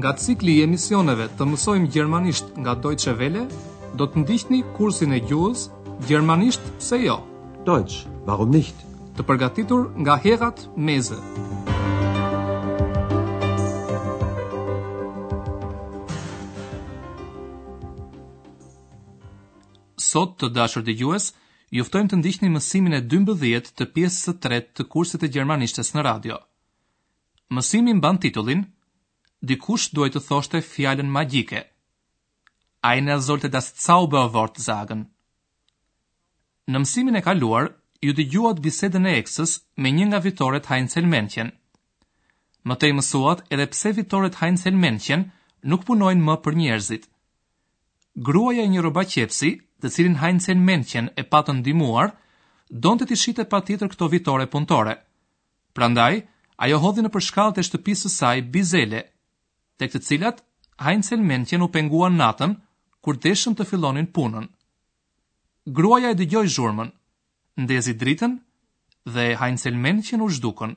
Nga cikli i emisioneve të mësojmë gjermanisht nga Deutsche Welle, do të ndiqni kursin e gjuhës Gjermanisht pse jo? Deutsch, warum nicht? Të përgatitur nga Herrad Meese. Sot, të dashur dëgjues, ju ftojmë të ndiqni mësimin e dymbëdhjetë të pjesës së tretë të kursit të gjermanishtes në radio. Mësimi mban titullin Dikush duhej të thoshte fjalën magjike. Einer sollte das Zauberwort sagen. Në mësimin e kaluar, ju dëgjuat bisedën e eksës me një nga vitoret Heinzelmännchen. Më tej mësuat edhe pse vitoret Heinzelmännchen nuk punojnë më për njerëzit. Gruaja e një rrobaqepësi, të cilin Heinzelmännchen e patën ndihmuar, donte t'i shihte patjetër këto vitore punëtore. Prandaj, ajo hodhi nëpër shkallët e shtëpisë së saj bizele, tek të cilat Heinzelmännchen u penguan natën kur deshën të fillonin punën. Gruaja e dëgjoi zhurmën, ndezi dritën dhe Heinzelmännchen u zhdukën.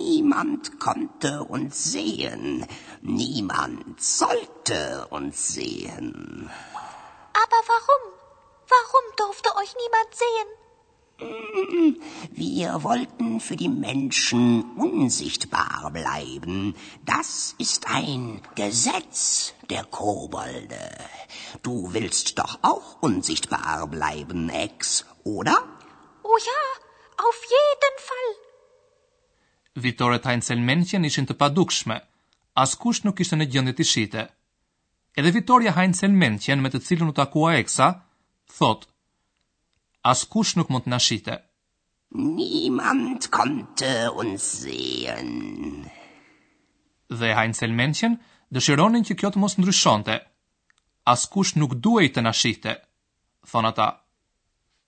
Niemand konnte uns sehen, niemand sollte uns sehen. Aber warum? Warum durfte euch niemand sehen? Wir wollten für die Menschen unsichtbar bleiben. Das ist ein Gesetz der Kobolde. Du willst doch auch unsichtbar bleiben, Ex, oder? Oh ja, Auf jeden Fall! Vitoret Heinzelmännchen ishin të padukshme, askush nuk ishte në gjendje t'i shihte. Edhe Vitorja Heinzelmännchen me të cilën u takua Eksa, thotë, Askush nuk mund të na shihte. Niemand konnte uns sehen. Dhe Heinzelmännchen dëshironin që kjo të mos ndryshonte. Askush nuk duhej të na shihte, thonë ata.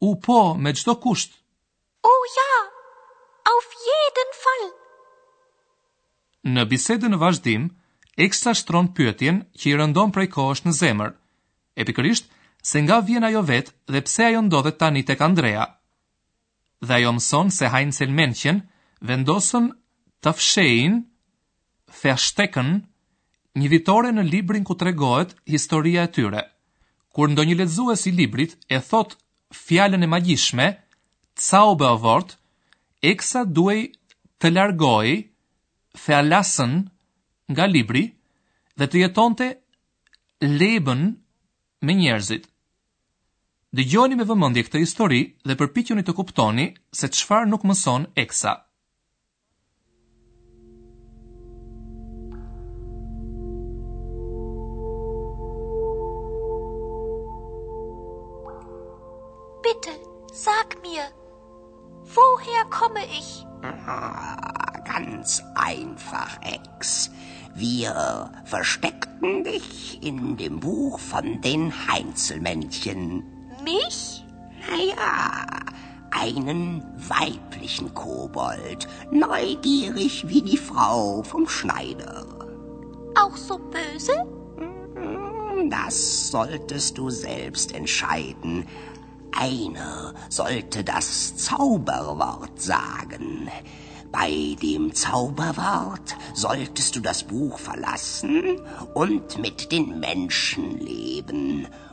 U po, me çdo kusht. Oh ja, auf jeden Fall. Në bisedën në vazhdim, Eksa shtron pyetjen që i rëndon prej kohësh në zemër. E pikërisht se nga vjen ajo vetë dhe pse ajo ndodhet tani tek Andrea. Dhe ajo mëson se Heinzelmännchen vendosën të fshehin Verstecken një vitore në librin ku tregohet historia e tyre. Kur ndonjë lexues i librit e thotë fjalën e magjishme Zauberwort, eksa duhej të largohej Verlassen nga libri dhe të jetonte Leben me njerëzit. Dëgjoni me vëmendje këtë histori dhe përpiquni të kuptoni se çfarë nuk mëson eksa. Bitte, sag mir, woher komme ich? Ah, ganz einfach, Ex. Wir versteckten dich in dem Buch von den Heinzelmännchen. Mich? Naja, einen weiblichen Kobold, neugierig wie die Frau vom Schneider. Auch so böse? Das solltest du selbst entscheiden. Einer sollte das Zauberwort sagen. Bei dem Zauberwort solltest du das Buch verlassen und mit den Menschen leben,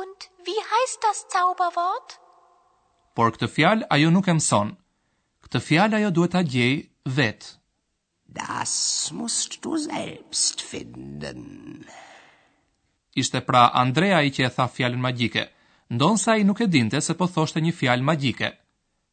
Und wie heisst das Zauberwort? Por këtë fjalë ajo nuk e mëson. Këtë fjalë ajo duhet ta gjejë vetë. Das musst du selbst finden. Ishte pra Andrea ai që e tha fjalën magjike, ndonëse ai nuk e dinte se po thoshte një fjalë magjike.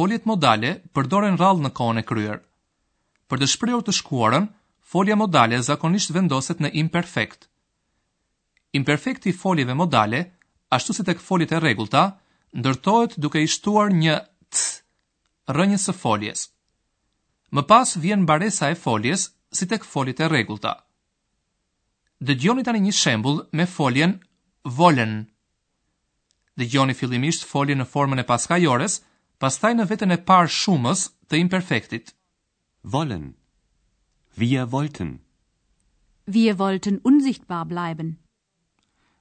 Foljet modale përdoren rrallë në kohën e kryer. Për të shprehur të shkuarën, folja modale zakonisht vendoset në imperfekt. Imperfekti i foljeve modale, ashtu si tek foljet e rregullta, ndërtohet duke i shtuar një t rrënjës së foljes. Më pas vjen mbaresa e foljes si tek foljet e rregullta. Dëgjoni tani një shembull me foljen wollen. Dëgjoni fillimisht foljen në formën e paskajores, pastaj në vetën e parë shumës të imperfektit. Wollen. Wir wollten. Wir wollten unsichtbar bleiben.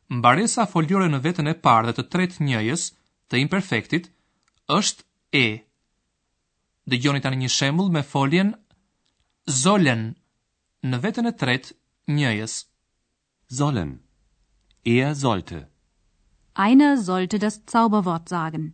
Mbaresa foljore në vetën e parë dhe të tretë njëjës të imperfektit është e. Dëgjoni tani një shembull me foljen sollen në vetën e tretë njëjës. Sollen. Er sollte. Einer sollte das Zauberwort sagen.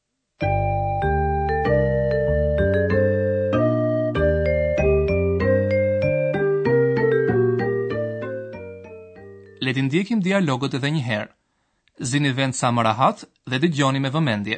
Le t'i ndjekim dialogët edhe një herë. Zini vend sa më rahat dhe dëgjoni me vëmendje.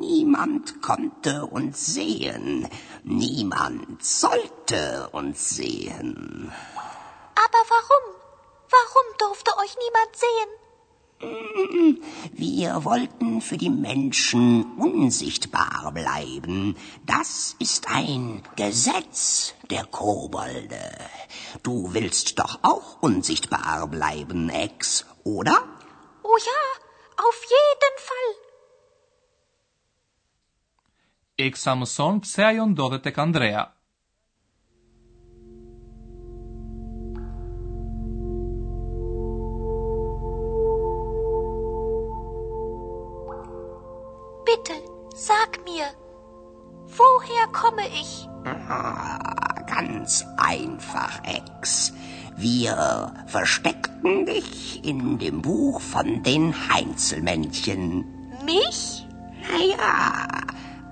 Niemand konnte uns sehen. Niemand sollte uns sehen. Aber warum? Warum durfte euch niemand sehen? Wir wollten für die Menschen unsichtbar bleiben. Das ist ein Gesetz der Kobolde. Du willst doch auch unsichtbar bleiben, Ex, oder? Oh ja, auf jeden Fall. Eksa mëson pse ajo ndodhet tek Andrea. versteckten dich in dem Buch von den Heinzelmännchen. Mich? Na ja,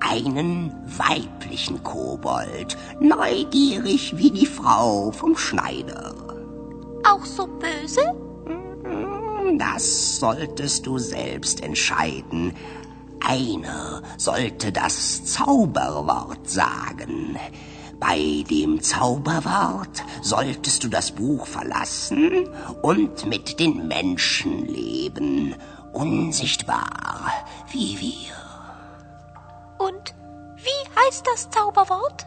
einen weiblichen Kobold, neugierig wie die Frau vom Schneider. Auch so böse? Mhm, das solltest du selbst entscheiden. Einer sollte das Zauberwort sagen. Bei dem Zauberwort solltest du das Buch verlassen und mit den Menschen leben, unsichtbar wie wir. Und wie heißt das Zauberwort?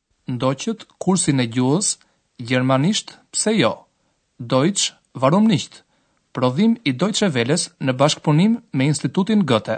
Ndoqët kursin e gjuhës, gjermanisht pse jo, Deutsch warum nicht? prodhim i Deutsche Welle-s në bashkëpunim me Institutin Goethe.